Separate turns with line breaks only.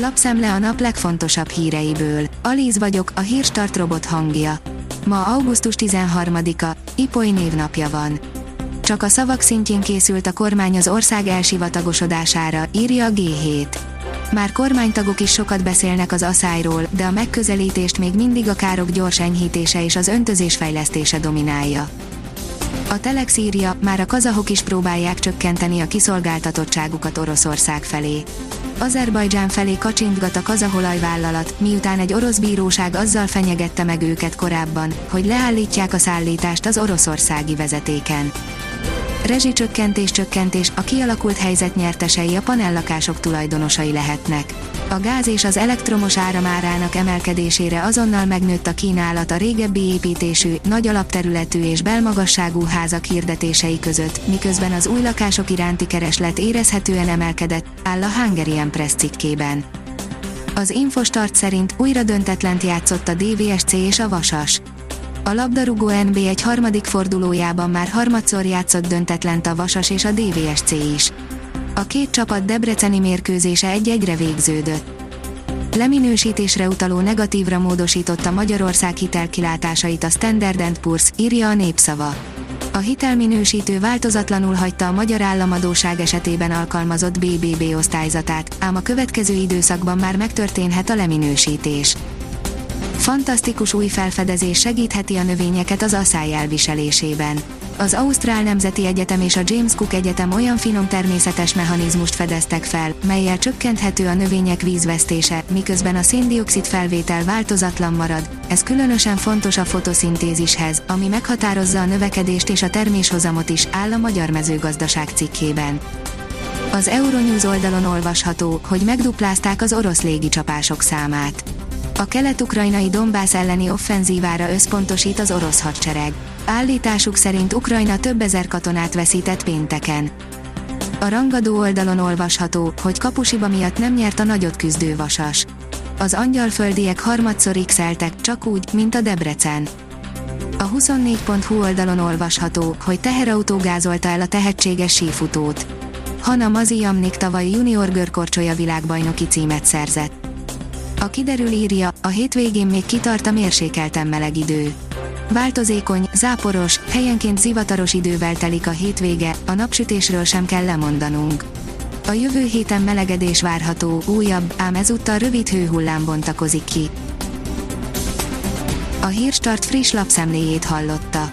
Lapszemle a nap legfontosabb híreiből. Alíz vagyok, a hírstart robot hangja. Ma augusztus 13-a, Ipoly névnapja van. Csak a szavak szintjén készült a kormány az ország elsivatagosodására, írja a G7. Már kormánytagok is sokat beszélnek az aszályról, de a megközelítést még mindig a károk gyors enyhítése és az öntözés fejlesztése dominálja. A Telex írja, már a kazahok is próbálják csökkenteni a kiszolgáltatottságukat Oroszország felé. Azerbajdzsán felé kacsintgat a kazaholajvállalat, miután egy orosz bíróság azzal fenyegette meg őket korábban, hogy leállítják a szállítást az oroszországi vezetéken. Rezsicsökkentés csökkentés, a kialakult helyzet nyertesei a panellakások tulajdonosai lehetnek. A gáz és az elektromos áram árának emelkedésére azonnal megnőtt a kínálat a régebbi építésű, nagy alapterületű és belmagasságú házak hirdetései között, miközben az új lakások iránti kereslet érezhetően emelkedett, áll a Hungarian Press cikkében. Az Infostart szerint újra döntetlent játszott a DVSC és a Vasas. A labdarúgó NB egy harmadik fordulójában már harmadszor játszott döntetlent a Vasas és a DVSC is. A két csapat debreceni mérkőzése egy-egyre végződött. Leminősítésre utaló negatívra módosította Magyarország hitelkilátásait a Standard Poor's, írja a népszava. A hitelminősítő változatlanul hagyta a magyar államadóság esetében alkalmazott BBB osztályzatát, ám a következő időszakban már megtörténhet a leminősítés. Fantasztikus új felfedezés segítheti a növényeket az asszály elviselésében. Az Ausztrál Nemzeti Egyetem és a James Cook Egyetem olyan finom természetes mechanizmust fedeztek fel, melyel csökkenthető a növények vízvesztése, miközben a széndiokszid felvétel változatlan marad. Ez különösen fontos a fotoszintézishez, ami meghatározza a növekedést és a terméshozamot is, áll a Magyar Mezőgazdaság cikkében. Az Euronews oldalon olvasható, hogy megduplázták az orosz légicsapások számát a kelet-ukrajnai Dombász elleni offenzívára összpontosít az orosz hadsereg. Állításuk szerint Ukrajna több ezer katonát veszített pénteken. A rangadó oldalon olvasható, hogy kapusiba miatt nem nyert a nagyot küzdő vasas. Az angyalföldiek harmadszor x csak úgy, mint a Debrecen. A 24.hu oldalon olvasható, hogy teherautó gázolta el a tehetséges sífutót. Hanna Mazi Jamnik tavaly junior görkorcsolya világbajnoki címet szerzett. A kiderül írja, a hétvégén még kitart a mérsékelten meleg idő. Változékony, záporos, helyenként zivataros idővel telik a hétvége, a napsütésről sem kell lemondanunk. A jövő héten melegedés várható, újabb, ám ezúttal rövid hőhullám bontakozik ki. A Hírstart friss lapszemléjét hallotta.